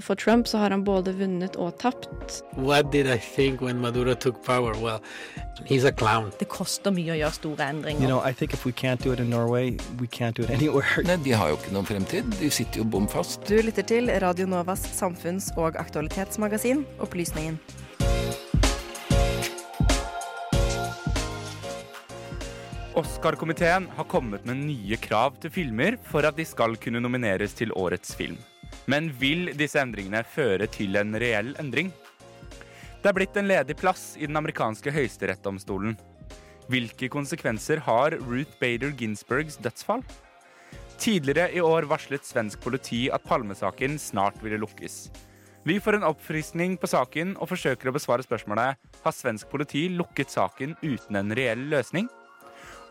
For Trump så har han både vunnet og tapt. What did I think when Maduro took power? Well, he's a clown. Det koster mye å gjøre store endringer. You know, I think if we can't do it in Norway, we can't do it anywhere. Nei, De har jo ikke noen fremtid. De sitter jo bom fast. Du lytter til Radio Novas samfunns- og aktualitetsmagasin Opplysningen. Oscar-komiteen har kommet med nye krav til filmer for at de skal kunne nomineres til årets film. Men vil disse endringene føre til en reell endring? Det er blitt en ledig plass i den amerikanske høyesterettsdomstolen. Hvilke konsekvenser har Ruth Bader Ginsburgs dødsfall? Tidligere i år varslet svensk politi at Palmesaken snart ville lukkes. Vi får en oppfriskning på saken og forsøker å besvare spørsmålet har svensk politi lukket saken uten en reell løsning.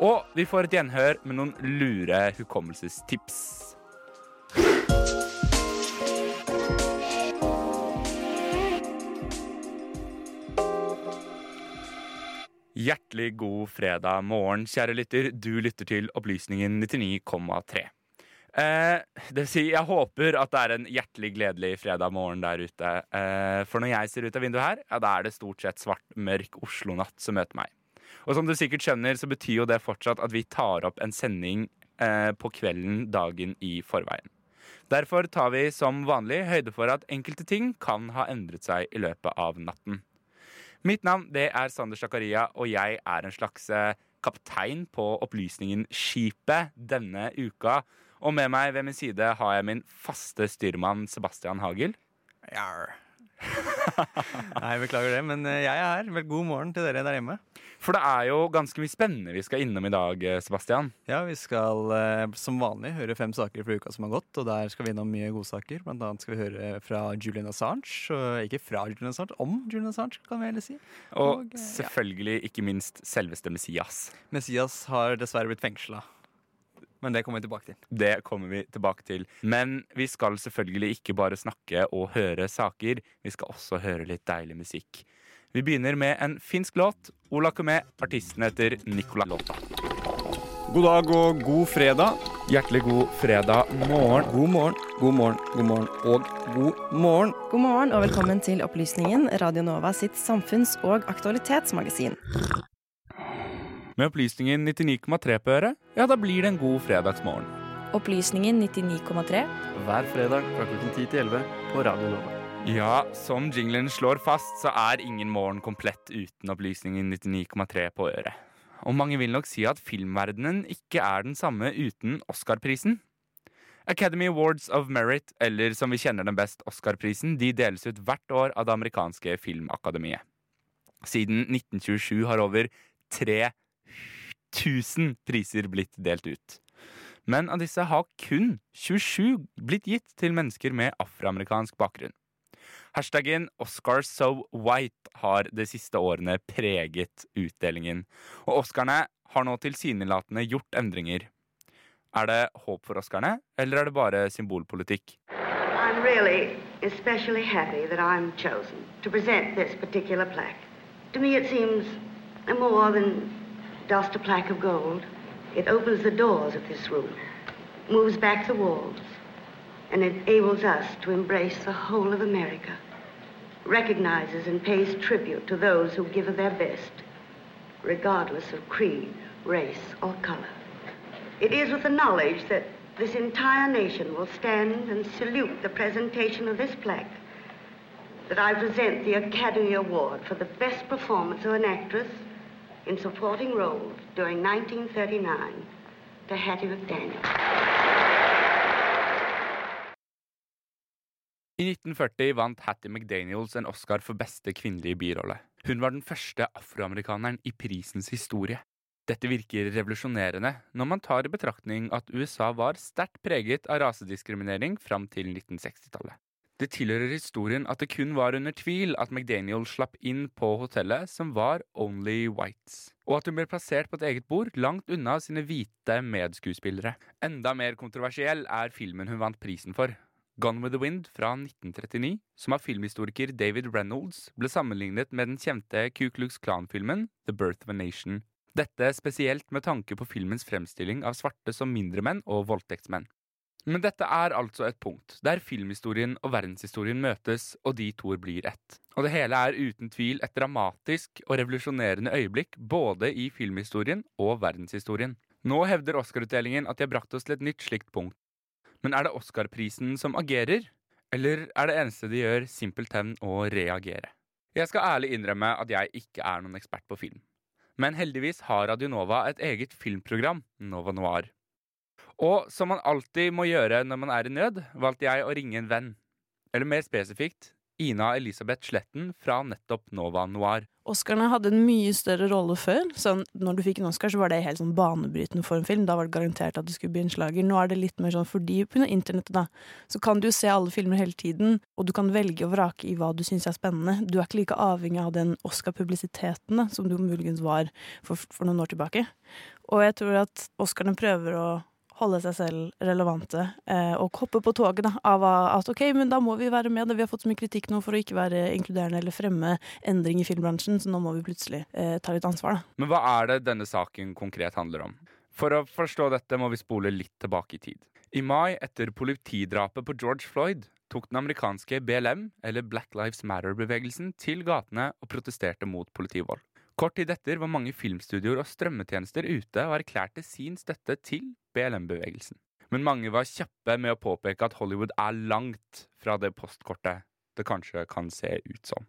Og vi får et gjenhør med noen lure hukommelsestips. Hjertelig god fredag morgen, kjære lytter. Du lytter til Opplysningen 99,3. Eh, det vil si, jeg håper at det er en hjertelig gledelig fredag morgen der ute. Eh, for når jeg ser ut av vinduet her, ja, da er det stort sett svart, mørk Oslo-natt som møter meg. Og som du sikkert skjønner, så betyr jo det fortsatt at vi tar opp en sending eh, på kvelden dagen i forveien. Derfor tar vi som vanlig høyde for at enkelte ting kan ha endret seg i løpet av natten. Mitt navn det er Sander Zakaria, og jeg er en slags eh, kaptein på Opplysningen Skipet denne uka. Og med meg ved min side har jeg min faste styrmann Sebastian Hagel. Jarr. Nei, beklager det, men eh, jeg er her. Vel, god morgen til dere der hjemme. For det er jo ganske mye spennende vi skal innom i dag, eh, Sebastian. Ja, vi skal eh, som vanlig høre fem saker fra uka som har gått, og der skal vi innom mye godsaker. Blant annet skal vi høre fra Julian Assange, og ikke fra Julian Assange, om Julian Assange, kan vi heller si. Og Og, selvfølgelig, ja. ikke minst selveste Messias. Messias har dessverre blitt fengsla. Men det kommer vi tilbake til. Det kommer vi tilbake til. Men vi skal selvfølgelig ikke bare snakke og høre saker. Vi skal også høre litt deilig musikk. Vi begynner med en finsk låt. Ola Kumé, artisten heter Nicola Låta. God dag og god fredag. Hjertelig god fredag morgen. God morgen, god morgen, god morgen og god morgen. God morgen og velkommen til Opplysningen, Radio Nova sitt samfunns- og aktualitetsmagasin. Med opplysningen 99,3 på øret, ja, da blir det en god fredagsmorgen. Opplysningen 99,3. Hver fredag fra klokken 10 til 11 på Radio Nova. Ja, som jinglen slår fast, så er ingen morgen komplett uten opplysningen 99,3 på øret. Og mange vil nok si at filmverdenen ikke er den samme uten Oscar-prisen. Academy Awards of Merit, eller som vi kjenner den best, Oscar-prisen, de deles ut hvert år av det amerikanske filmakademiet. Siden 1927 har over 3000 priser blitt delt ut. Men av disse har kun 27 blitt gitt til mennesker med afroamerikansk bakgrunn. Hashtaggen OscarSoWhite har de siste årene preget utdelingen. Og Oscarene har nå tilsynelatende gjort endringer. Er det håp for Oscarene, eller er det bare symbolpolitikk? I'm really especially happy that I'm chosen to present this particular plaque. To me, it seems more than just a plaque of gold. It opens the doors of this room, moves back the walls, and enables us to embrace the whole of America, recognizes and pays tribute to those who give of their best, regardless of creed, race, or color. It is with the knowledge that this entire nation will stand and salute the presentation of this plaque that I present the Academy Award for the best performance of an actress in supporting roles during 1939 to Hattie McDaniel. I 1940 vant Hattie McDaniels en Oscar for beste kvinnelige birolle. Hun var den første afroamerikaneren i prisens historie. Dette virker revolusjonerende når man tar i betraktning at USA var sterkt preget av rasediskriminering fram til 1960-tallet. Det tilhører historien at det kun var under tvil at McDaniel slapp inn på hotellet som var Only Whites, og at hun ble plassert på et eget bord langt unna sine hvite medskuespillere. Enda mer kontroversiell er filmen hun vant prisen for. Gone with the Wind fra 1939, som av filmhistoriker David Reynolds ble sammenlignet med den kjente Ku Klux Klan-filmen The Birth of a Nation. Dette spesielt med tanke på filmens fremstilling av svarte som mindre menn og voldtektsmenn. Men dette er altså et punkt der filmhistorien og verdenshistorien møtes, og de to blir ett. Og det hele er uten tvil et dramatisk og revolusjonerende øyeblikk både i filmhistorien og verdenshistorien. Nå hevder Oscar-utdelingen at de har brakt oss til et nytt slikt punkt. Men er det Oscar-prisen som agerer, eller er det eneste de gjør, simpelthen å reagere? Jeg skal ærlig innrømme at jeg ikke er noen ekspert på film. Men heldigvis har Radionova et eget filmprogram, Nova Noir. Og som man alltid må gjøre når man er i nød, valgte jeg å ringe en venn. Eller mer spesifikt Ina Elisabeth Sletten fra nettopp Nova Noir. Oscarene hadde en mye større rolle før. Så når du fikk en Oscar, så var det helt sånn banebrytende for en film. Da var det garantert at det skulle bli en slager. Nå er det litt mer sånn fordi på internettet, da, så kan du se alle filmer hele tiden, og du kan velge og vrake i hva du syns er spennende. Du er ikke like avhengig av den Oscar-publisiteten som du muligens var for, for noen år tilbake. Og jeg tror at Oscarene prøver å holde seg selv relevante eh, og hoppe på toget da, av at ok, men da må vi være med. Vi har fått så mye kritikk nå for å ikke være inkluderende eller fremme endring i filmbransjen, så nå må vi plutselig eh, ta litt ansvar. Da. Men hva er det denne saken konkret handler om? For å forstå dette må vi spole litt tilbake i tid. I mai etter politidrapet på George Floyd tok den amerikanske BLM, eller Black Lives Matter-bevegelsen, til gatene og protesterte mot politivold. Kort tid etter var mange filmstudioer og strømmetjenester ute og erklærte sin støtte til BLM-bevegelsen. Men mange var kjappe med å påpeke at Hollywood er langt fra det postkortet det kanskje kan se ut som.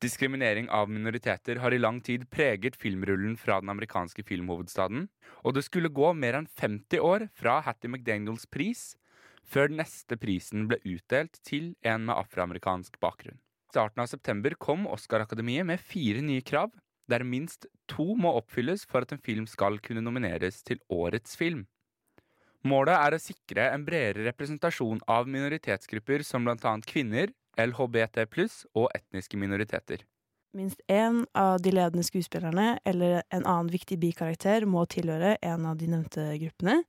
Diskriminering av minoriteter har i lang tid preget filmrullen fra den amerikanske filmhovedstaden, og det skulle gå mer enn 50 år fra Hattie McDaniels pris før den neste prisen ble utdelt til en med afroamerikansk bakgrunn. I starten av september kom Oscar-akademiet med fire nye krav der minst to må oppfylles for at en film skal kunne nomineres til Årets film. Målet er å sikre en bredere representasjon av minoritetsgrupper som bl.a. kvinner, LHBT pluss og etniske minoriteter. Minst én av de ledende skuespillerne eller en annen viktig bikarakter må tilhøre en av de nevnte gruppene.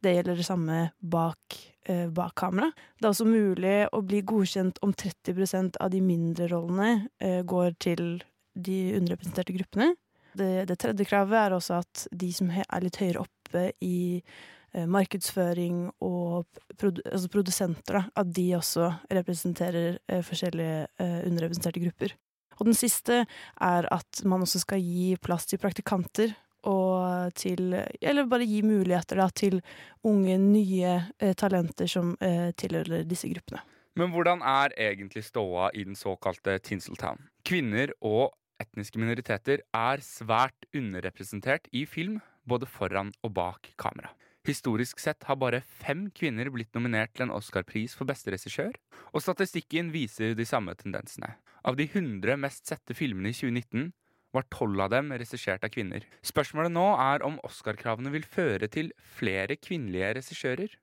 Det gjelder det samme bak, eh, bak kamera. Det er også mulig å bli godkjent om 30% av de mindre rollene eh, går til de underrepresenterte gruppene. Det, det, tredje kravet er også at de som er litt høyere oppe i eh, markedsføring og produ altså produsenter, da, at de også representerer eh, forskjellige eh, underrepresenterte grupper. Og den siste er at man også skal gi plass til praktikanter og til Eller bare gi muligheter da, til unge, nye eh, talenter som eh, tilhører disse gruppene. Men hvordan er egentlig ståa i den såkalte Tinseltown? Kvinner og etniske minoriteter er svært underrepresentert i film, både foran og bak kamera. Historisk sett har bare fem kvinner blitt nominert til en Oscar-pris for beste regissør, og statistikken viser de samme tendensene. Av de 100 mest sette filmene i 2019 var tolv av dem regissert av kvinner. Spørsmålet nå er om Oscar-kravene vil føre til flere kvinnelige regissører?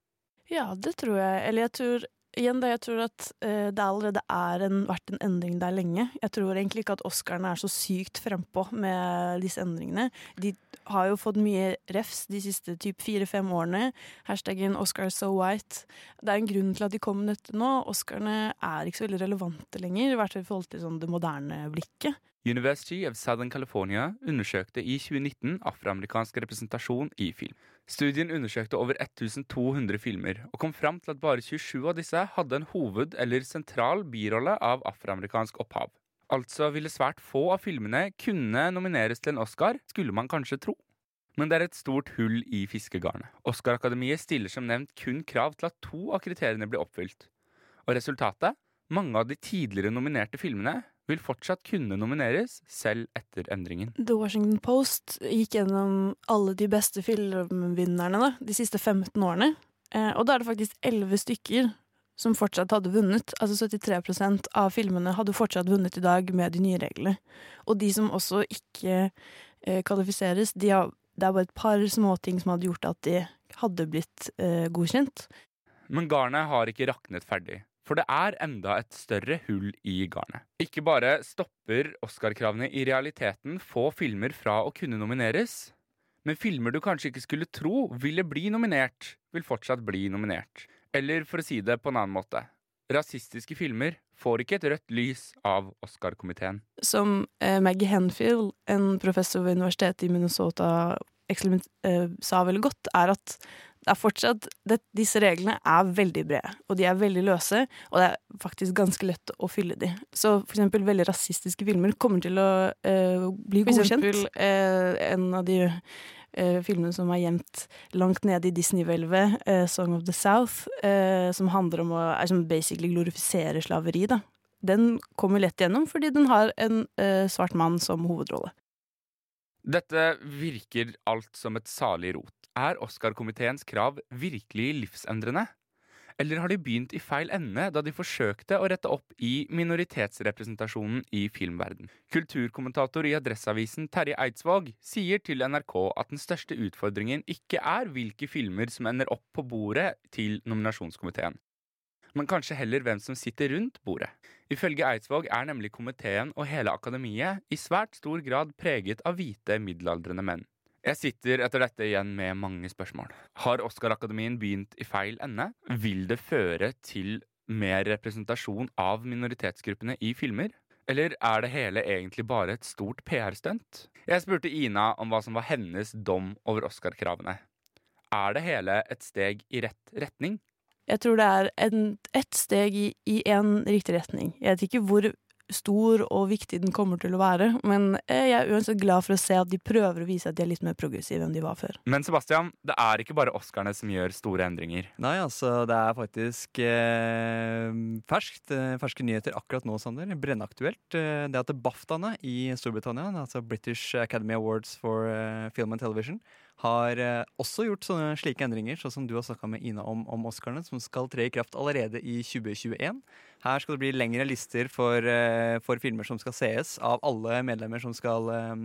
Ja, det tror jeg. Eller jeg tror igjen det, jeg tror at uh, det allerede er en, vært en endring der lenge. Jeg tror egentlig ikke at Oscarene er så sykt frempå med disse endringene. De har jo fått mye refs de siste typ fire-fem årene. Hashtaggen 'Oscar so white'. Det er en grunn til at de kom med dette nå. Oscarene er ikke så veldig relevante lenger, i hvert fall i forhold til sånn det moderne blikket. University of Southern California undersøkte i 2019 afroamerikansk representasjon i film. Studien undersøkte over 1200 filmer, og kom fram til at bare 27 av disse hadde en hoved- eller sentral birolle av afroamerikansk opphav. Altså ville svært få av filmene kunne nomineres til en Oscar, skulle man kanskje tro. Men det er et stort hull i fiskegarnet. Oscar-akademiet stiller som nevnt kun krav til at to av kriteriene blir oppfylt. Og resultatet? Mange av de tidligere nominerte filmene vil fortsatt kunne nomineres, selv etter endringen. The Washington Post gikk gjennom alle de beste filmvinnerne da, de siste 15 årene. Eh, og da er det faktisk 11 stykker som fortsatt hadde vunnet. Altså 73% av filmene hadde fortsatt vunnet i dag med de nye reglene. Og de som også ikke eh, kvalifiseres, de har, det er bare et par småting som hadde gjort at de hadde blitt eh, godkjent. Men garnet har ikke raknet ferdig. For det er enda et større hull i garnet. Ikke bare stopper Oscar-kravene i realiteten få filmer fra å kunne nomineres, men filmer du kanskje ikke skulle tro ville bli nominert, vil fortsatt bli nominert. Eller for å si det på en annen måte rasistiske filmer får ikke et rødt lys av Oscar-komiteen. Som eh, Maggie Henfield, en professor ved universitetet i Minnesota, eh, sa veldig godt, er at Det er fortsatt, det, Disse reglene er veldig brede, og de er veldig løse, og det er faktisk ganske lett å fylle de. Så for eksempel veldig rasistiske filmer kommer til å eh, bli For godkjent. eksempel, eh, en av de eh, filmene som er gjemt langt nede i Disney-hvelvet, eh, 'Song of the South', eh, som handler om å er som basically glorifisere slaveri, da. Den kommer lett gjennom fordi den har en eh, svart mann som hovedrolle. Dette virker alt som et salig rot. Er Oscar-komiteens krav virkelig livsendrende? Eller har de begynt i feil ende da de forsøkte å rette opp i minoritetsrepresentasjonen i filmverden? Kulturkommentator i Adresseavisen Terje Eidsvåg sier til NRK at den største utfordringen ikke er hvilke filmer som ender opp på bordet til nominasjonskomiteen, men kanskje heller hvem som sitter rundt bordet. Ifølge Eidsvåg er nemlig komiteen og hele akademiet i svært stor grad preget av hvite, middelaldrende menn. Jeg sitter etter dette igjen med mange spørsmål. Har Oscar-akademien begynt i feil ende? Vil det føre til mer representasjon av minoritetsgruppene i filmer? Eller er det hele egentlig bare et stort PR-stunt? Jeg spurte Ina om hva som var hennes dom over Oscar-kravene. Er det hele et steg i rett retning? Jeg tror det er en, ett steg i, en riktig retning. Jeg vet ikke hvor stor og viktig den kommer til å være, men eh, jeg er uansett glad for å se at de prøver å vise at de er litt mer progressive enn de var før. Men Sebastian, det er ikke bare Oscarene som gjør store endringer. Nei, altså, det er faktisk eh, ferskt. eh, Ferske nyheter akkurat nå, Sander. Brennaktuelt. Eh, det at BAFTAene i Storbritannia, altså British Academy Awards for Film and Television, har eh, også gjort sånne slike endringer, sånn som du har snakka med Ina om, om Oscarene, som skal tre i kraft allerede i 2021. Her skal det bli lengre lister for, eh, for filmer som skal sees av alle medlemmer som skal eh,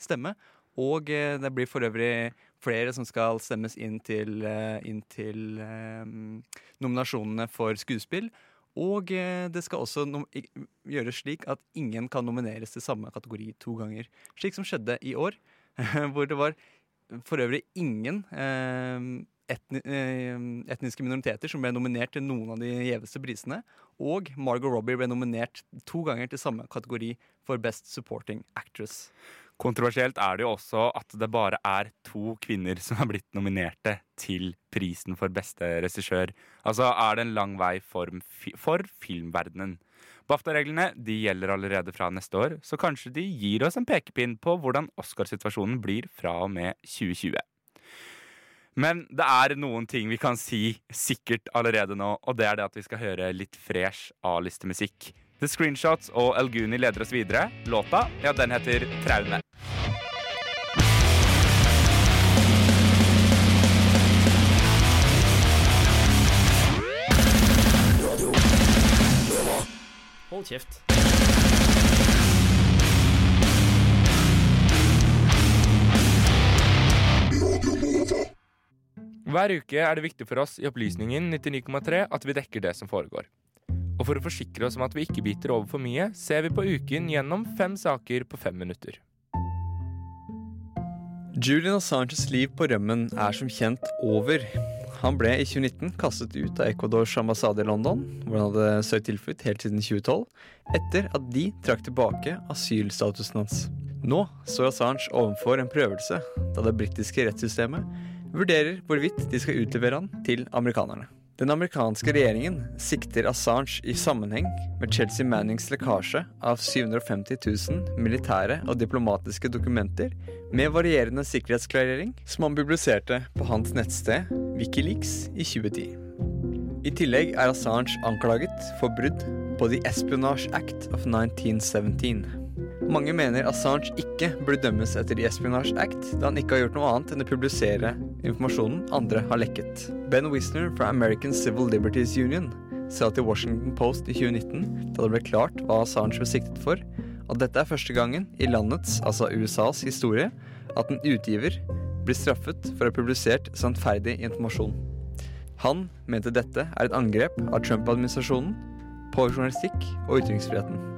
stemme. Og det blir for øvrig flere som skal stemmes inn til, inn til nominasjonene for skuespill. Og det skal også gjøres slik at ingen kan nomineres til samme kategori to ganger. Slik som skjedde i år, hvor det var for øvrig ingen eh, etni eh, etniske minoriteter som ble nominert til noen av de gjeveste prisene. Og Margot Robbie ble nominert to ganger til samme kategori for Best Supporting Actress. Kontroversielt er det jo også at det bare er to kvinner som har blitt nominerte til prisen for beste regissør. Altså er det en lang vei for, for filmverdenen. BAFTA-reglene de gjelder allerede fra neste år, så kanskje de gir oss en pekepinn på hvordan Oscarsituasjonen blir fra og med 2020. Men det er noen ting vi kan si sikkert allerede nå, og det er det at vi skal høre litt fresh A-listemusikk. The Screenshots og El Guni leder oss videre. Låta, ja, den heter Traume. Hold kjeft. Hver uke er det viktig for oss i Opplysningen 99,3 at vi dekker det som foregår. Og for å forsikre oss om at vi ikke biter over for mye, ser vi på uken gjennom fem saker på fem minutter. Julian Assanges liv på rømmen er som kjent over. Han ble i 2019 kastet ut av Ecuadors ambassade i London, hvor han hadde søkt tilflukt helt siden 2012, etter at de trakk tilbake asylstatusen hans. Nå står Assange overfor en prøvelse, da det britiske rettssystemet vurderer hvorvidt de skal utlevere han til amerikanerne. Den amerikanske regjeringen sikter Assange i sammenheng med Chelsea Mannings lekkasje av 750 000 militære og diplomatiske dokumenter med varierende sikkerhetsklarering som han publiserte på hans nettsted Wikileaks i 2010. I tillegg er Assange anklaget for brudd på The Espionage Act of 1917. Mange mener Assange ikke burde dømmes etter Espionage Act, da han ikke har gjort noe annet enn å publisere informasjonen andre har lekket. Ben Wisner fra American Civil Liberties Union sa til Washington Post i 2019, da det ble klart hva Assange ble siktet for, at dette er første gangen i landets, altså USAs, historie at en utgiver blir straffet for å ha publisert sannferdig informasjon. Han mente dette er et angrep av Trump-administrasjonen på journalistikk og ytringsfriheten.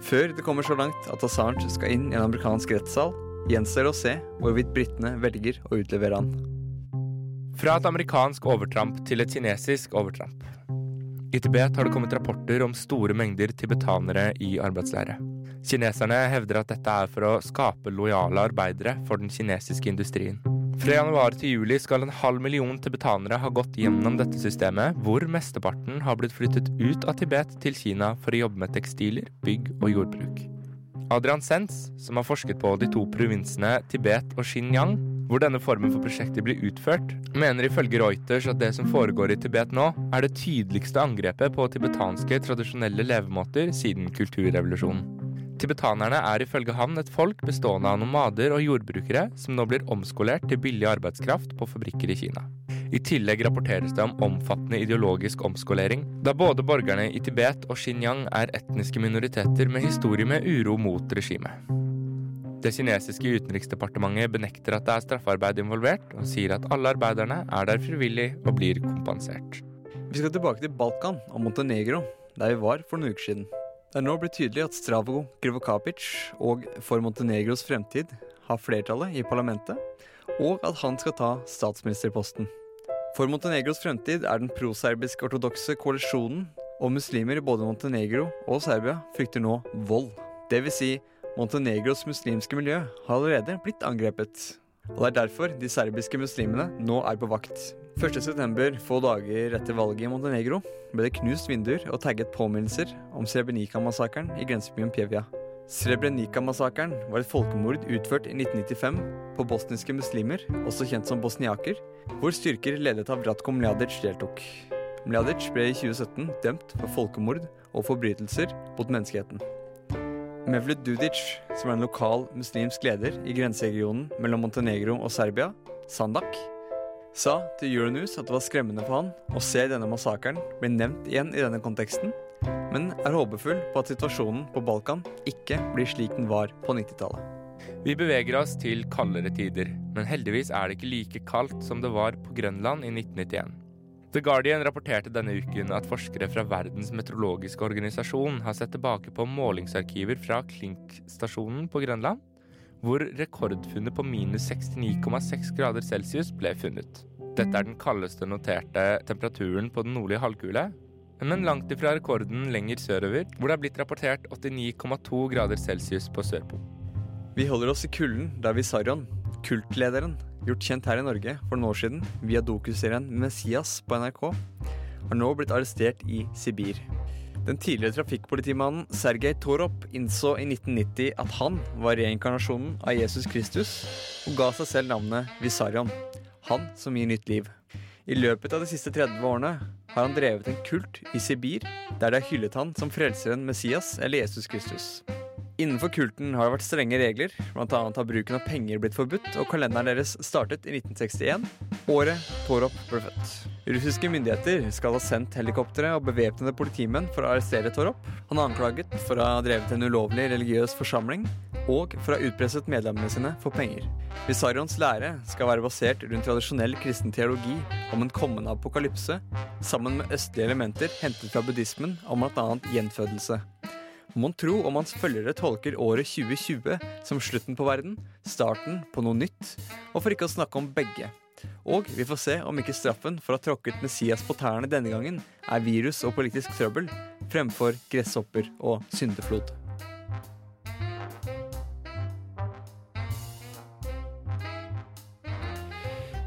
Før det kommer så langt at Assange skal inn i en amerikansk rettssal, gjenstår det å se hvorvidt britene velger å utlevere han. Fra et amerikansk overtramp til et kinesisk overtramp. I Tibet har det kommet rapporter om store mengder tibetanere i arbeidsleire. Kineserne hevder at dette er for å skape lojale arbeidere for den kinesiske industrien. Fra januar til juli skal en halv million tibetanere ha gått gjennom dette systemet, hvor mesteparten har blitt flyttet ut av Tibet til Kina for å jobbe med tekstiler, bygg og jordbruk. Adrian Sens, som har forsket på de to provinsene Tibet og Xinjiang, hvor denne formen for prosjekter blir utført, mener ifølge Reuters at det som foregår i Tibet nå, er det tydeligste angrepet på tibetanske tradisjonelle levemåter siden kulturrevolusjonen. Tibetanerne er ifølge han et folk bestående av nomader og jordbrukere som nå blir omskolert til billig arbeidskraft på fabrikker i Kina. I tillegg rapporteres det om omfattende ideologisk omskolering, da både borgerne i Tibet og Xinjiang er etniske minoriteter med historie med uro mot regimet. Det kinesiske utenriksdepartementet benekter at det er straffarbeid involvert, og sier at alle arbeiderne er der frivillig og blir kompensert. Vi skal tilbake til Balkan og Montenegro, der vi var for noen uker siden. Det er nå blitt tydelig at Stravo Krivokapic og For Montenegros fremtid har flertallet i parlamentet, og at han skal ta statsministerposten. For Montenegros fremtid er den proserbisk-ortodokse koalisjonen, og muslimer i både Montenegro og Serbia frykter nå vold. Vil si, Montenegros muslimske miljø har allerede blitt angrepet. Og det er derfor de serbiske muslimene nå er på vakt. 1.9., få dager etter valget i Montenegro, ble det knust vinduer og tagget påminnelser om Srebrenica-massakren i grensebyen Pjevja. Srebrenica-massakren var et folkemord utført i 1995 på bosniske muslimer, også kjent som bosniaker, hvor styrker ledet av Ratko Mladic deltok. Mladic ble i 2017 dømt for folkemord og forbrytelser mot menneskeheten. Mevlud Dudic, som er en lokal muslimsk leder i grenseregionen mellom Montenegro og Serbia, Sandak, sa til Euronews at det var skremmende for han å se denne massakren bli nevnt igjen i denne konteksten, men er håpefull på at situasjonen på Balkan ikke blir slik den var på 90-tallet. Vi beveger oss til kaldere tider, men heldigvis er det ikke like kaldt som det var på Grønland i 1991. The Guardian rapporterte denne uken at forskere fra Verdens meteorologiske organisasjon har sett tilbake på målingsarkiver fra Klink-stasjonen på Grønland hvor rekordfunnet på minus 69,6 grader celsius ble funnet. Dette er den kaldeste noterte temperaturen på den nordlige halvkule, men langt ifra rekorden lenger sørover, hvor det er blitt rapportert 89,2 grader celsius på Sørpolen. Vi holder oss i kulden der vi Visarion, kultlederen, gjort kjent her i Norge for noen år siden via dokuserien Messias på NRK, har nå blitt arrestert i Sibir. Den tidligere trafikkpolitimannen Sergej Torop innså i 1990 at han var reinkarnasjonen av Jesus Kristus, og ga seg selv navnet Visarion. Han som gir nytt liv. I løpet av de siste 30 årene har han drevet en kult i Sibir, der de har hyllet han som frelseren Messias eller Jesus Kristus. Innenfor kulten har det vært strenge regler, bl.a. har bruken av penger blitt forbudt, og kalenderen deres startet i 1961, året Torop ble født. Russiske myndigheter skal ha sendt helikoptre og bevæpnede politimenn for å arrestere Torop. Han er anklaget for å ha drevet en ulovlig religiøs forsamling, og for å ha utpresset medlemmene sine for penger. Visarions lære skal være basert rundt tradisjonell kristen teologi om en kommende apokalypse, sammen med østlige elementer hentet fra buddhismen om bl.a. gjenfødelse. Mon tro om hans følgere tolker året 2020 som slutten på verden, starten på noe nytt, og for ikke å snakke om begge. Og vi får se om ikke straffen for å ha tråkket Messias på tærne denne gangen er virus og politisk trøbbel fremfor gresshopper og syndeflod.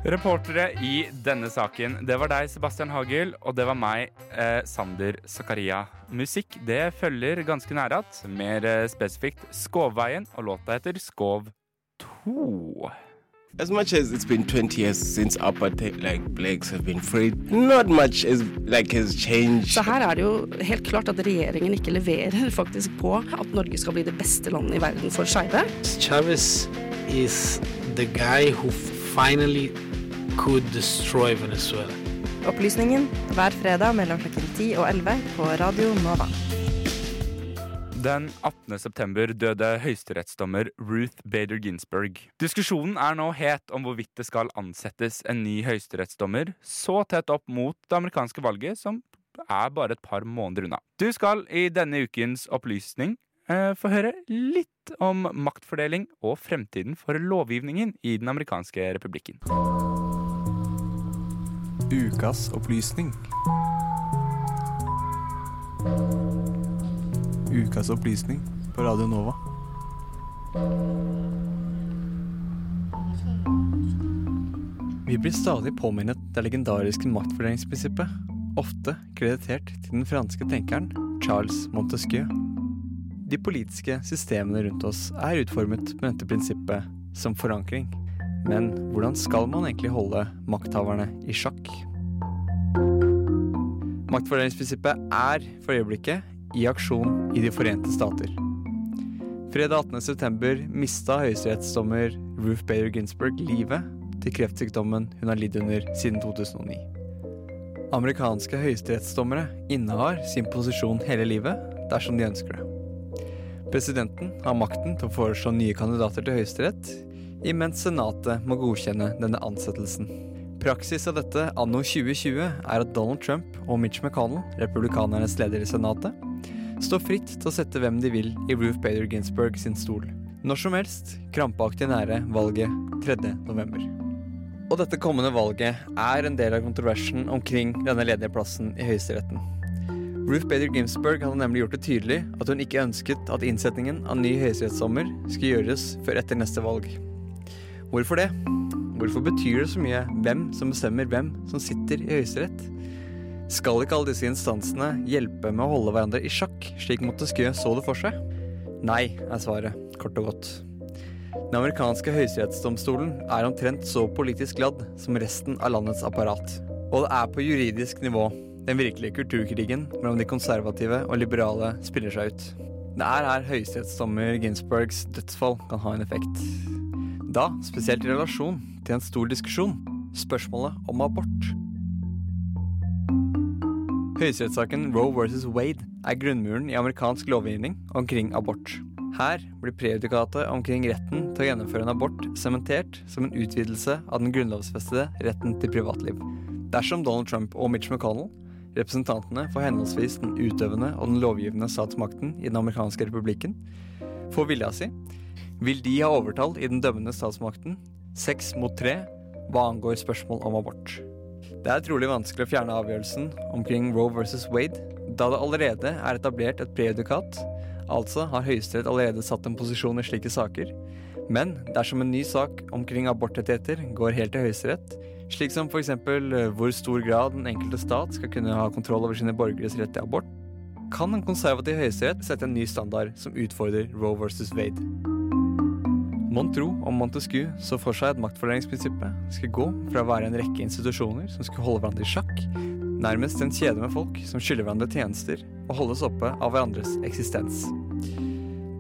Reportere i denne saken, det var deg, Sebastian Hagel, og det var meg, eh, Sander Zakaria. Musikk det følger ganske nære att, mer eh, spesifikt Skovveien, og låta heter Skov 2. As much as it's been 20 years since apartheid, like blacks have been freed, not much is, like, has changed. Så her er det jo helt klart at regjeringen ikke leverer faktisk på at Norge skal bli det beste landet i verden for skeive. Chavez is the guy who finally could destroy Venezuela. Opplysningen hver fredag mellom klokken 10 og 11 på Radio Nova. Den 18.9 døde høyesterettsdommer Ruth Bader Ginsburg. Diskusjonen er nå het om hvorvidt det skal ansettes en ny høyesterettsdommer så tett opp mot det amerikanske valget, som er bare et par måneder unna. Du skal i denne ukens opplysning eh, få høre litt om maktfordeling og fremtiden for lovgivningen i den amerikanske republikken. Ukas opplysning. Ukas opplysning på Radio Nova. Vi blir stadig påminnet det legendariske maktfordelingsprinsippet, ofte kreditert til den franske tenkeren Charles Montesquieu. De politiske systemene rundt oss er utformet med dette prinsippet som forankring. Men hvordan skal man egentlig holde makthaverne i sjakk? Maktfordelingsprinsippet er for øyeblikket i aksjon i De forente stater. Fredag 18.9 mista høyesterettsdommer Ruth Bader Ginsburg livet til kreftsykdommen hun har lidd under siden 2009. Amerikanske høyesterettsdommere innehar sin posisjon hele livet dersom de ønsker det. Presidenten har makten til å foreslå nye kandidater til Høyesterett, imens Senatet må godkjenne denne ansettelsen. Praksis av dette anno 2020 er at Donald Trump og Mitch McConnell, republikanernes leder i Senatet, står fritt til å sette hvem de vil i Ruth Bader Ginsburg sin stol. Når som helst krampaktig nære valget 3. november. Og dette kommende valget er en del av kontroversen omkring denne ledige plassen i Høyesteretten. Ruth Bader Ginsburg hadde nemlig gjort det tydelig at hun ikke ønsket at innsetningen av ny høyesterettsdommer skulle gjøres før etter neste valg. Hvorfor det? Hvorfor betyr det så mye hvem som bestemmer hvem som sitter i Høyesterett? Skal ikke alle disse instansene hjelpe med å holde hverandre i sjakk, slik Montesquieu så det for seg? Nei, er svaret, kort og godt. Den amerikanske høyesterettsdomstolen er omtrent så politisk ladd som resten av landets apparat. Og det er på juridisk nivå den virkelige kulturkrigen mellom de konservative og liberale spiller seg ut. Det er her høyesterettsdommer Ginsbergs dødsfall kan ha en effekt. Da spesielt i relasjon til en stor diskusjon spørsmålet om abort. Høyesterettssaken Roe versus Wade er grunnmuren i amerikansk lovgivning omkring abort. Her blir prejudikatet omkring retten til å gjennomføre en abort sementert som en utvidelse av den grunnlovsfestede retten til privatliv. Dersom Donald Trump og Mitch McConnell, representantene for henholdsvis den utøvende og den lovgivende statsmakten i den amerikanske republikken, får vilja si, vil de ha overtall i den dømmende statsmakten seks mot tre hva angår spørsmål om abort. Det er trolig vanskelig å fjerne avgjørelsen omkring Roe versus Wade, da det allerede er etablert et prejudikat, altså har Høyesterett allerede satt en posisjon i slike saker. Men dersom en ny sak omkring abortrettigheter går helt til Høyesterett, slik som f.eks. hvor stor grad den enkelte stat skal kunne ha kontroll over sine borgeres rett til abort, kan en konservativ høyesterett sette en ny standard som utfordrer Roe versus Wade. Mon tro om Montesquieu så for seg at maktfordelingsprinsippet skulle gå fra å være en rekke institusjoner som skulle holde hverandre i sjakk, nærmest en kjede med folk som skylder hverandre tjenester og holdes oppe av hverandres eksistens.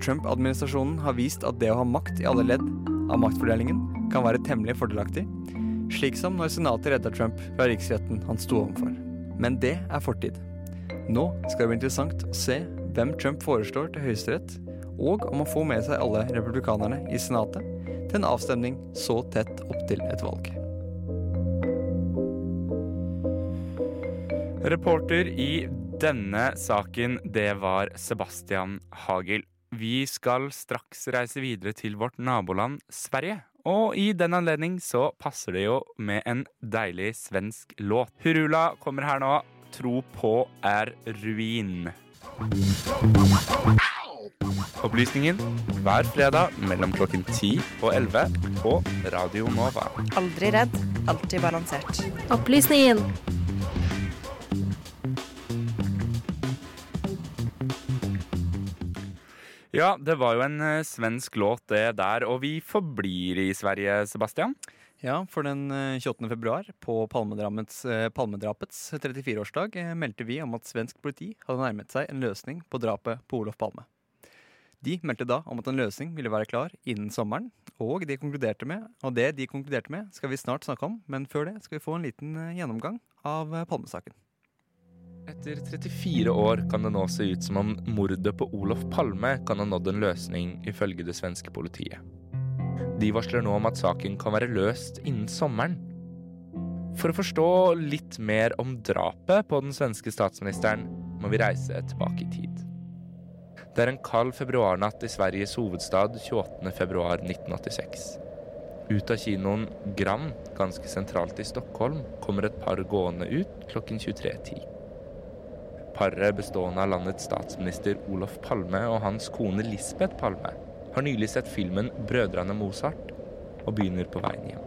Trump-administrasjonen har vist at det å ha makt i alle ledd av maktfordelingen kan være temmelig fordelaktig, slik som når senatet redda Trump fra riksretten han sto overfor. Men det er fortid. Nå skal det bli interessant å se hvem Trump foreslår til Høyesterett, og om å få med seg alle republikanerne i Senatet til en avstemning så tett opptil et valg. Reporter i denne saken, det var Sebastian Hagel. Vi skal straks reise videre til vårt naboland Sverige. Og i den anledning så passer det jo med en deilig svensk låt. Hurula kommer her nå. Tro på er ruin. Opplysningen hver fredag mellom klokken 10 og 11 på Radio Nova. Aldri redd, alltid balansert. Opplysningen. Ja, det var jo en eh, svensk låt det der, og vi forblir i Sverige, Sebastian. Ja, for den eh, 28. februar, på palmedrapets, eh, palmedrapets 34-årsdag, eh, meldte vi om at svensk politi hadde nærmet seg en løsning på drapet på Olof Palme. De meldte da om at en løsning ville være klar innen sommeren, og, de konkluderte med, og det de konkluderte med, skal vi snart snakke om, men før det skal vi få en liten eh, gjennomgang av eh, Palmesaken. Etter 34 år kan det nå se ut som om mordet på Olof Palme kan ha nådd en løsning, ifølge det svenske politiet. De varsler nå om at saken kan være løst innen sommeren. For å forstå litt mer om drapet på den svenske statsministeren, må vi reise tilbake i tid. Det er en kald februarnatt i Sveriges hovedstad 28.2.1986. Ut av kinoen Gram, ganske sentralt i Stockholm, kommer et par gående ut klokken 23.10. Paret bestående av landets statsminister Olof Palme og hans kone Lisbeth Palme har nylig sett filmen 'Brødrene Mozart' og begynner på veien hjem.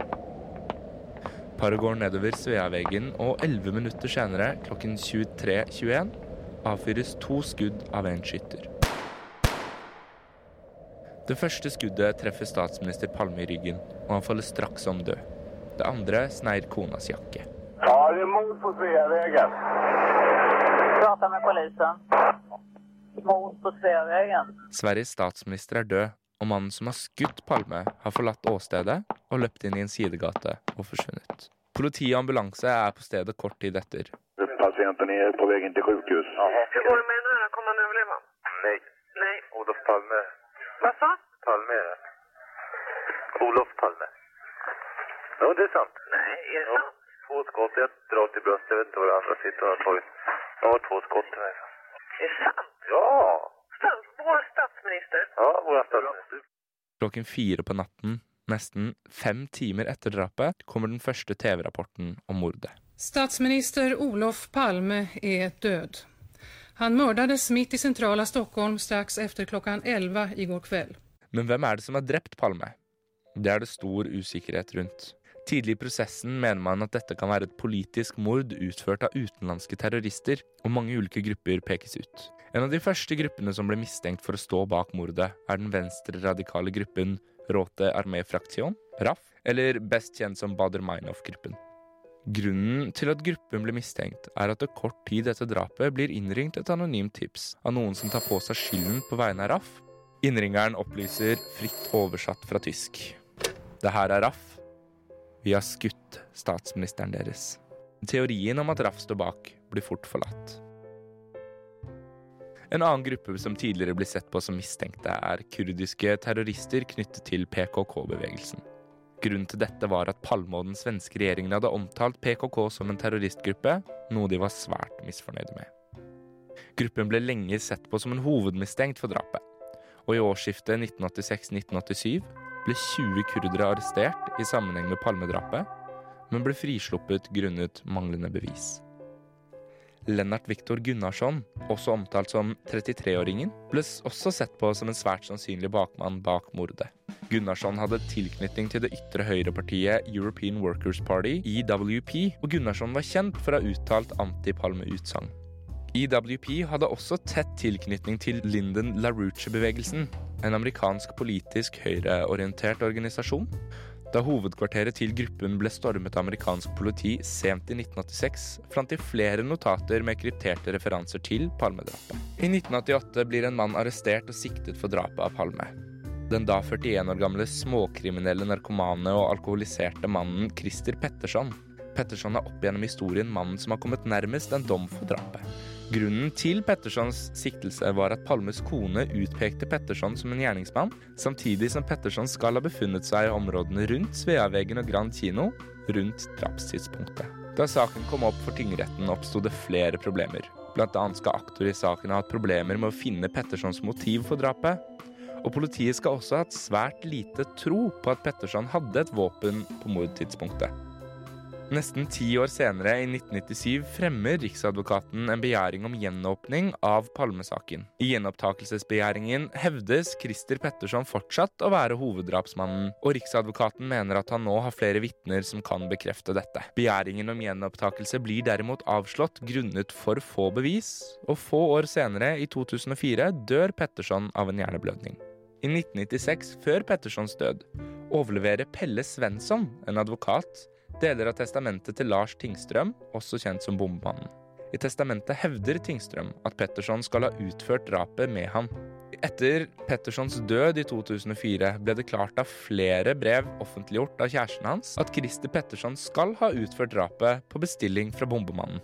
Paret går nedover Sveaveggen, og 11 minutter senere, klokken 23.21, avfyres to skudd av en skytter. Det første skuddet treffer statsminister Palme i ryggen, og han faller straks om død. Det andre sneir konas jakke. Ja, det er mord på Sveavägen. Prater med politiet. Mord på Sveavägen. Sveriges statsminister er død, og mannen som har skutt Palme, har forlatt åstedet og løpt inn i en sidegate og forsvunnet. Politi og ambulanse er på stedet kort tid etter. Pasienten er på vei inn til sjukhus. Hur går det med här? Kommer han överleva? Nej. Nej. Olof Palme. Vad sa? Palme er det. Olof Palme. Jo, det er sant. Nei, er det Ja. sant? Två skott, Jeg drar i bröstet. Jeg vet ikke hvor det andre sitter och har tagit. Ja, två skott til meg. Är det sant? Ja! Stats, vår statsminister? Ja, vår statsminister. Klokken fire på natten, nesten fem timer etter drapet, kommer den første TV-rapporten om mordet. Statsminister Olof Palme er död. Han mördades midt i sentrala Stockholm straks efter klokka 11 går kveld. Men hvem er det som har drept Palme? Det er det stor usikkerhet rundt. Tidlig i prosessen mener man at dette kan være et politisk mord utført av utenlandske terrorister, og mange ulike grupper pekes ut. En av de første gruppene som ble mistenkt for å stå bak mordet, er den venstreradikale gruppen Råte Armé Fraction, RAF, eller best kjent som Bader Meinhof-gruppen. Grunnen til at gruppen ble mistenkt, er at det kort tid etter drapet blir innringt et anonymt tips av noen som tar på seg skylden på vegne av RAF. Innringeren opplyser fritt oversatt fra tysk. Det her er RAF. Vi har skutt statsministeren deres. Teorien om at RAF står bak, blir fort forlatt. En annen gruppe som tidligere blir sett på som mistenkte, er kurdiske terrorister knyttet til PKK-bevegelsen. Grunnen til dette var at Palme og den svenske regjeringen hadde omtalt PKK som en terroristgruppe, noe de var svært misfornøyde med. Gruppen ble lenge sett på som en hovedmistenkt for drapet, og i årsskiftet 1986-1987 ble 20 kurdere arrestert i sammenheng med Palmedrapet, men ble frisluppet grunnet manglende bevis. Lennart Viktor Gunnarsson, også omtalt som 33-åringen, ble også sett på som en svært sannsynlig bakmann bak mordet. Gunnarsson hadde tilknytning til det ytre høyrepartiet European Workers Party, EWP, og Gunnarsson var kjent for å ha uttalt anti-Palme-utsagn. EWP hadde også tett tilknytning til Lyndon LaRouche-bevegelsen, en amerikansk politisk høyreorientert organisasjon. Da hovedkvarteret til gruppen ble stormet av amerikansk politi sent i 1986, fant de flere notater med krypterte referanser til Palme-drapet. I 1988 blir en mann arrestert og siktet for drapet av Palme. Den da 41 år gamle småkriminelle narkomane og alkoholiserte mannen Christer Petterson. Petterson er opp gjennom historien mannen som har kommet nærmest en dom for drapet. Grunnen til Pettersons siktelse var at Palmes kone utpekte Petterson som en gjerningsmann, samtidig som Petterson skal ha befunnet seg i områdene rundt Sveaveggen og Grand Kino rundt drapstidspunktet. Da saken kom opp for tingretten, oppsto det flere problemer. Blant annet skal aktor i saken ha hatt problemer med å finne Pettersons motiv for drapet. Og politiet skal også ha hatt svært lite tro på at Petterson hadde et våpen på mordtidspunktet. Nesten ti år senere, i 1997, fremmer Riksadvokaten en begjæring om gjenåpning av Palmesaken. I gjenopptakelsesbegjæringen hevdes Christer Petterson fortsatt å være hoveddrapsmannen, og Riksadvokaten mener at han nå har flere vitner som kan bekrefte dette. Begjæringen om gjenopptakelse blir derimot avslått grunnet for få bevis, og få år senere, i 2004, dør Petterson av en hjerneblødning. I 1996, før Pettersons død, overleverer Pelle Svensson, en advokat, deler av testamentet til Lars Tingstrøm, også kjent som Bombemannen. I testamentet hevder Tingstrøm at Petterson skal ha utført drapet med ham. Etter Pettersons død i 2004 ble det klart av flere brev offentliggjort av kjæresten hans at Christer Petterson skal ha utført drapet på bestilling fra Bombemannen.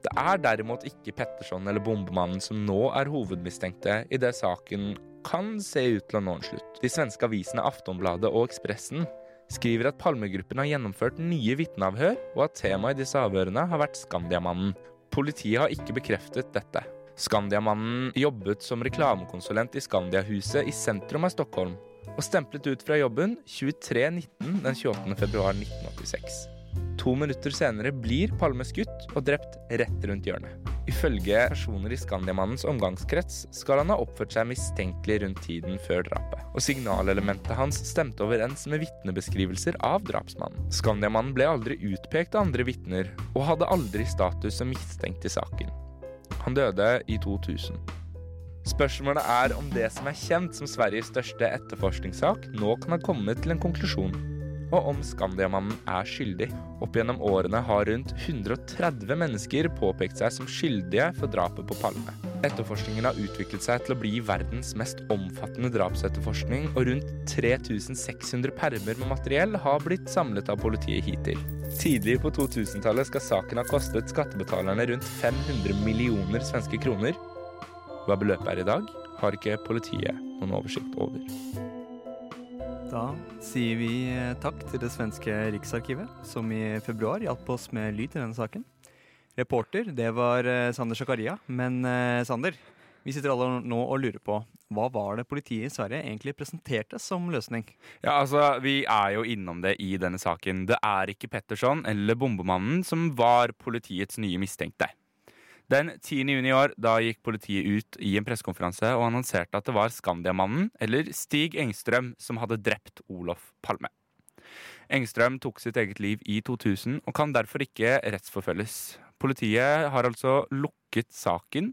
Det er derimot ikke Petterson eller Bombemannen som nå er hovedmistenkte i det saken kan se ut til å nå en slutt. De svenske avisene Aftonbladet og Ekspressen skriver at Palmegruppen har gjennomført nye vitneavhør, og at temaet i disse avhørene har vært Skandiamannen. Politiet har ikke bekreftet dette. Skandiamannen jobbet som reklamekonsulent i Skandiahuset i sentrum av Stockholm, og stemplet ut fra jobben 23.19 den 28. februar 1986. To minutter senere blir Palme skutt og drept rett rundt hjørnet. Ifølge personer i Skandiamannens omgangskrets skal han ha oppført seg mistenkelig rundt tiden før drapet, og signalelementet hans stemte overens med vitnebeskrivelser av drapsmannen. Skandiamannen ble aldri utpekt av andre vitner, og hadde aldri status som mistenkt i saken. Han døde i 2000. Spørsmålet er om det som er kjent som Sveriges største etterforskningssak, nå kan ha kommet til en konklusjon, og om Skandiamannen er skyldig. Opp gjennom årene har rundt 130 mennesker påpekt seg som skyldige for drapet på Palme. Etterforskningen har utviklet seg til å bli verdens mest omfattende drapsetterforskning, og rundt 3600 permer med materiell har blitt samlet av politiet hittil. Tidlig på 2000-tallet skal saken ha kostet skattebetalerne rundt 500 millioner svenske kroner. Hva beløpet er i dag, har ikke politiet noen oversikt over. Da sier vi eh, takk til det svenske Riksarkivet, som i februar hjalp oss med lyd i denne saken. Reporter, det var eh, Sander Sakaria, Men eh, Sander, vi sitter alle nå og lurer på hva var det politiet i Sverige egentlig presenterte som løsning? Ja, altså, Vi er jo innom det i denne saken. Det er ikke Petterson eller bombemannen som var politiets nye mistenkte. Den 10. juni i år da gikk politiet ut i en pressekonferanse og annonserte at det var Skandiamannen, eller Stig Engstrøm, som hadde drept Olof Palme. Engstrøm tok sitt eget liv i 2000 og kan derfor ikke rettsforfølges. Politiet har altså lukket saken,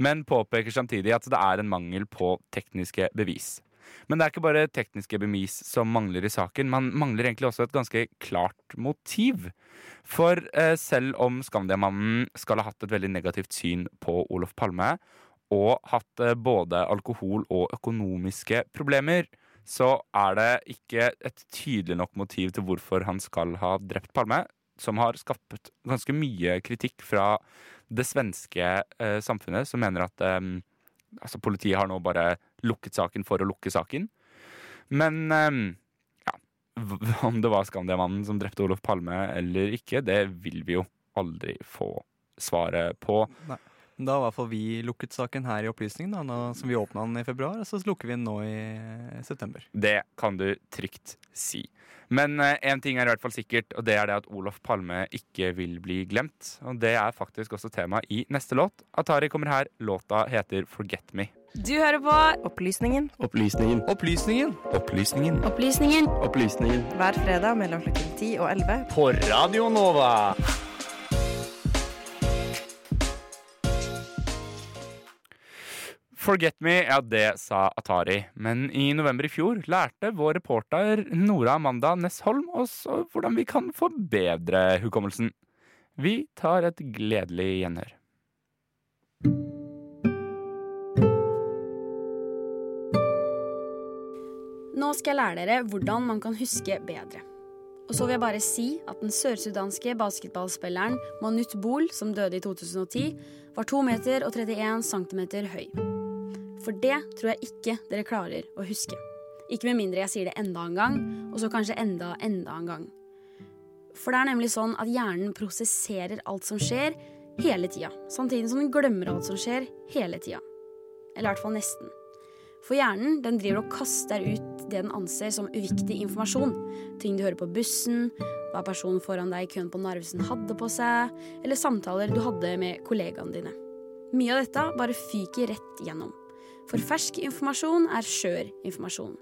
men påpeker samtidig at det er en mangel på tekniske bevis. Men det er ikke bare tekniske bevis som mangler i saken, man mangler egentlig også et ganske klart motiv. For eh, selv om Skandiamannen skal ha hatt et veldig negativt syn på Olof Palme, og hatt eh, både alkohol og økonomiske problemer, så er det ikke et tydelig nok motiv til hvorfor han skal ha drept Palme, som har skapt ganske mye kritikk fra det svenske eh, samfunnet, som mener at eh, altså politiet har nå bare lukket saken for å lukke saken. Men eh, ja, om det var Skandiamannen som drepte Olof Palme eller ikke, det vil vi jo aldri få svaret på. Nei. Da har i hvert fall vi lukket saken her i Opplysningen, da, nå, som vi åpna den i februar. Og så lukker vi den nå i eh, september. Det kan du trygt si. Men én ting er i hvert fall sikkert, og det er det at Olof Palme ikke vil bli glemt. Og det er faktisk også tema i neste låt. Atari kommer her. Låta heter Forget Me. Du hører på Opplysningen Opplysningen. Opplysningen. Opplysningen. Opplysningen Opplysningen. hver fredag mellom klokken 10 og 11. På Radio Nova. Forget me, ja det sa Atari. Men i november i fjor lærte vår reporter Nora Amanda Nessholm oss hvordan vi kan forbedre hukommelsen. Vi tar et gledelig gjenhør. Nå skal jeg lære dere hvordan man kan huske bedre. Og så vil jeg bare si at den sørsudanske basketballspilleren Manut Bol, som døde i 2010, var 2 meter og 31 centimeter høy. For det tror jeg ikke dere klarer å huske. Ikke med mindre jeg sier det enda en gang, og så kanskje enda, enda en gang. For det er nemlig sånn at hjernen prosesserer alt som skjer, hele tida. Samtidig som den glemmer alt som skjer, hele tida. Eller i hvert fall nesten. For hjernen den driver og kaster ut det den anser som uviktig informasjon. Ting du hører på bussen, hva personen foran deg i køen på Narvesen hadde på seg, eller samtaler du hadde med kollegaene dine. Mye av dette bare fyker rett gjennom. For fersk informasjon er skjør informasjon.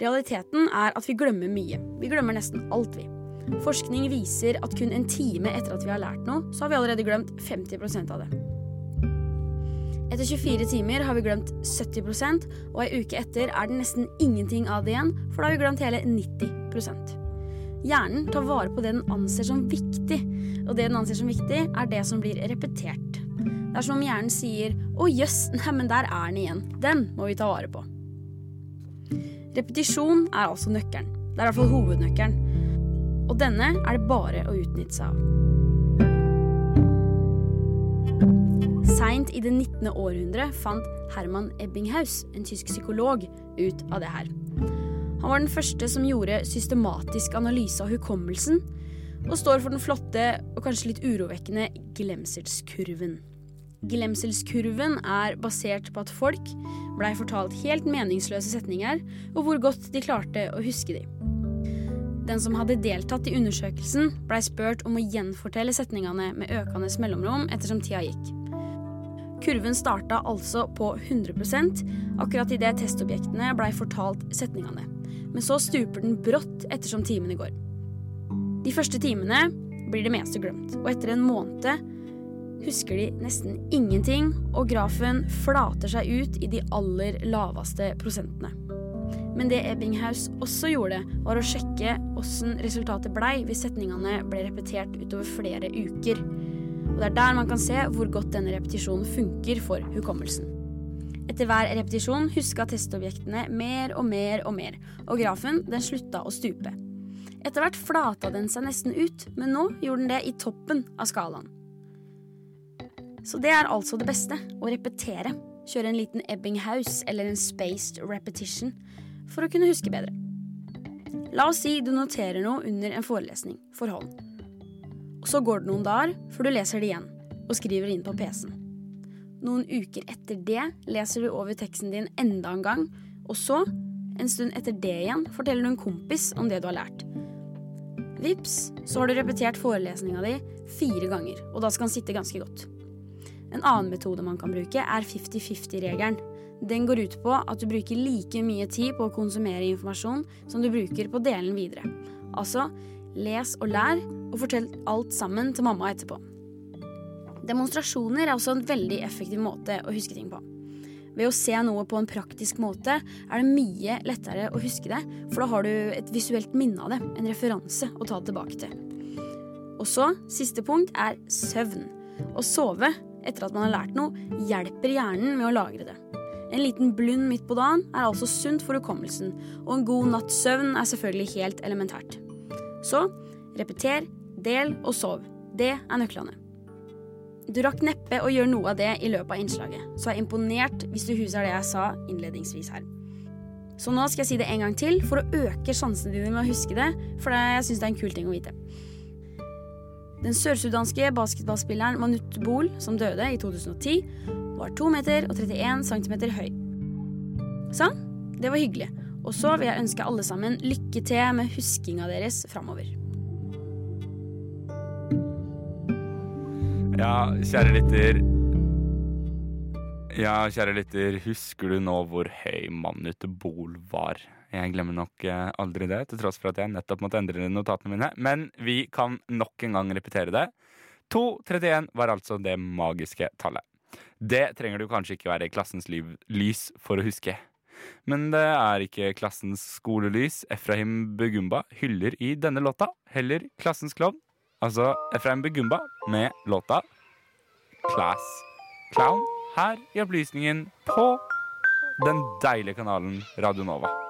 Realiteten er at vi glemmer mye. Vi glemmer nesten alt, vi. Forskning viser at kun en time etter at vi har lært noe, så har vi allerede glemt 50% av det. Etter 24 timer har vi glemt 70% og ei uke etter er det nesten ingenting av det igjen, for da har vi glemt hele 90% Hjernen tar vare på det den anser som viktig, og det den anser som viktig, er det som blir repetert. Det er som om hjernen sier 'Å jøss, neimen der er den igjen'. Den må vi ta vare på. Repetisjon er altså nøkkelen. Det er i hvert fall hovednøkkelen. Og denne er det bare å utnytte seg av. Seint i det 19. århundre fant Herman Ebbinghaus, en tysk psykolog, ut av det her. Han var den første som gjorde systematisk analyse av hukommelsen, og står for den flotte og kanskje litt urovekkende glemselskurven. Glemselskurven er basert på at folk blei fortalt helt meningsløse setninger, og hvor godt de klarte å huske de. Den som hadde deltatt i undersøkelsen, blei spurt om å gjenfortelle setningene med økende mellomrom ettersom tida gikk. Kurven starta altså på 100% akkurat idet testobjektene blei fortalt setningene. Men så stuper den brått ettersom timene går. De første timene blir det meste glemt, og etter en måned husker de nesten ingenting, og grafen flater seg ut i de aller laveste prosentene. Men det Ebbinghaus også gjorde, var å sjekke åssen resultatet blei hvis setningene ble repetert utover flere uker. Og det er der man kan se hvor godt denne repetisjonen funker for hukommelsen. Etter hver repetisjon huska testobjektene mer og mer og mer, og grafen den slutta å stupe. Etter hvert flata den seg nesten ut, men nå gjorde den det i toppen av skalaen. Så det er altså det beste, å repetere. Kjøre en liten Ebbinghaus eller en spaced repetition for å kunne huske bedre. La oss si du noterer noe under en forelesning for hånd. Og så går det noen dager før du leser det igjen og skriver inn på PC-en. Noen uker etter det leser du over teksten din enda en gang, og så, en stund etter det igjen, forteller du en kompis om det du har lært. Vips, så har du repetert forelesninga di fire ganger, og da skal den sitte ganske godt. En annen metode man kan bruke, er 50-50-regelen. Den går ut på at du bruker like mye tid på å konsumere informasjon som du bruker på å dele den videre. Altså, les og lær, og fortell alt sammen til mamma etterpå. Demonstrasjoner er også en veldig effektiv måte å huske ting på. Ved å se noe på en praktisk måte er det mye lettere å huske det, for da har du et visuelt minne av det, en referanse å ta tilbake til. Og så, siste punkt, er søvn. Å sove etter at man har lært noe, hjelper hjernen med å lagre det. En liten blund midt på dagen er altså sunt for hukommelsen, og en god natts søvn er selvfølgelig helt elementært. Så repeter, del og sov. Det er nøklene. Du rakk neppe å gjøre noe av det i løpet av innslaget, så jeg er imponert hvis du husker det jeg sa innledningsvis her. Så nå skal jeg si det en gang til for å øke sjansene dine med å huske det, for jeg syns det er en kul ting å vite. Den sørsudanske basketballspilleren Manut Bol, som døde i 2010, var 2 meter og 31 cm høy. Sånn, det var hyggelig. Og så vil jeg ønske alle sammen lykke til med huskinga deres framover. Ja, kjære lytter. Ja, kjære lytter, husker du nå hvor høy Manut Bol var? Jeg glemmer nok eh, aldri det, til tross for at jeg nettopp måtte endre notatene mine. Men vi kan nok en gang repetere det. 2,31 var altså det magiske tallet. Det trenger du kanskje ikke være i klassens liv, lys for å huske. Men det er ikke klassens skolelys Efraim Bugumba hyller i denne låta, heller klassens klovn. Altså Efraim Bugumba med låta Class Clown her i Opplysningen på den deilige kanalen Radio Nova.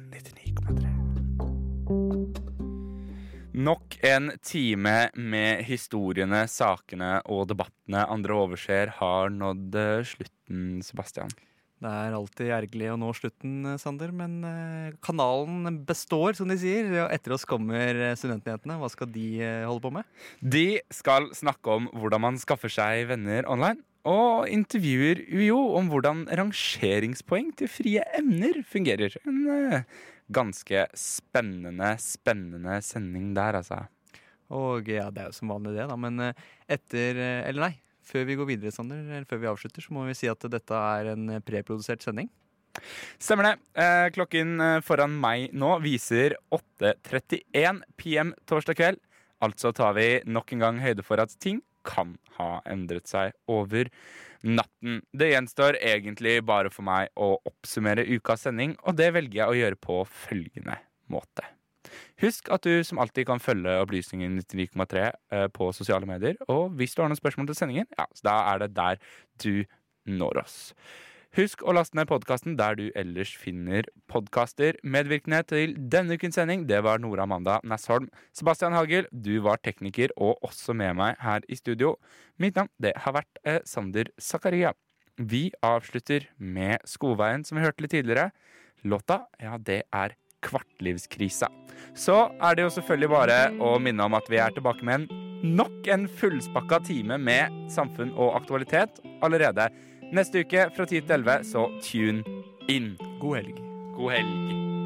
99,3. Nok en time med historiene, sakene og debattene andre overser har nådd eh, slutten, Sebastian. Det er alltid ergerlig å nå slutten, Sander, men eh, kanalen består, som de sier. Og etter oss kommer eh, Studentnyhetene. Hva skal de eh, holde på med? De skal snakke om hvordan man skaffer seg venner online. Og intervjuer UiO om hvordan rangeringspoeng til frie emner fungerer. En eh, ganske spennende, spennende sending der, altså. Og ja, det er jo som vanlig det, da. Men eh, etter eh, Eller nei, før vi går videre, Sander, eller før vi avslutter, så må vi si at dette er en eh, preprodusert sending. Stemmer det. Eh, klokken foran meg nå viser 8.31 PM torsdag kveld. Altså tar vi nok en gang høyde for at ting kan ha endret seg over natten. Det gjenstår egentlig bare for meg å oppsummere ukas sending, og det velger jeg å gjøre på følgende måte. Husk at du som alltid kan følge Opplysningen 99,3 eh, på sosiale medier. Og hvis du har noen spørsmål til sendingen, ja, da er det der du når oss. Husk å laste ned podkasten der du ellers finner podkaster. Medvirkende til denne ukens sending, det var Nora Amanda Nessholm. Sebastian Hagel, du var tekniker og også med meg her i studio. Mitt navn, det har vært eh, Sander Zakaria. Vi avslutter med Skoveien, som vi hørte litt tidligere. Låta, ja, det er Kvartlivskrisa. Så er det jo selvfølgelig bare å minne om at vi er tilbake med en nok en fullspakka time med samfunn og aktualitet allerede neste uke fra 10 til 11, så tune inn. God helg. God helg.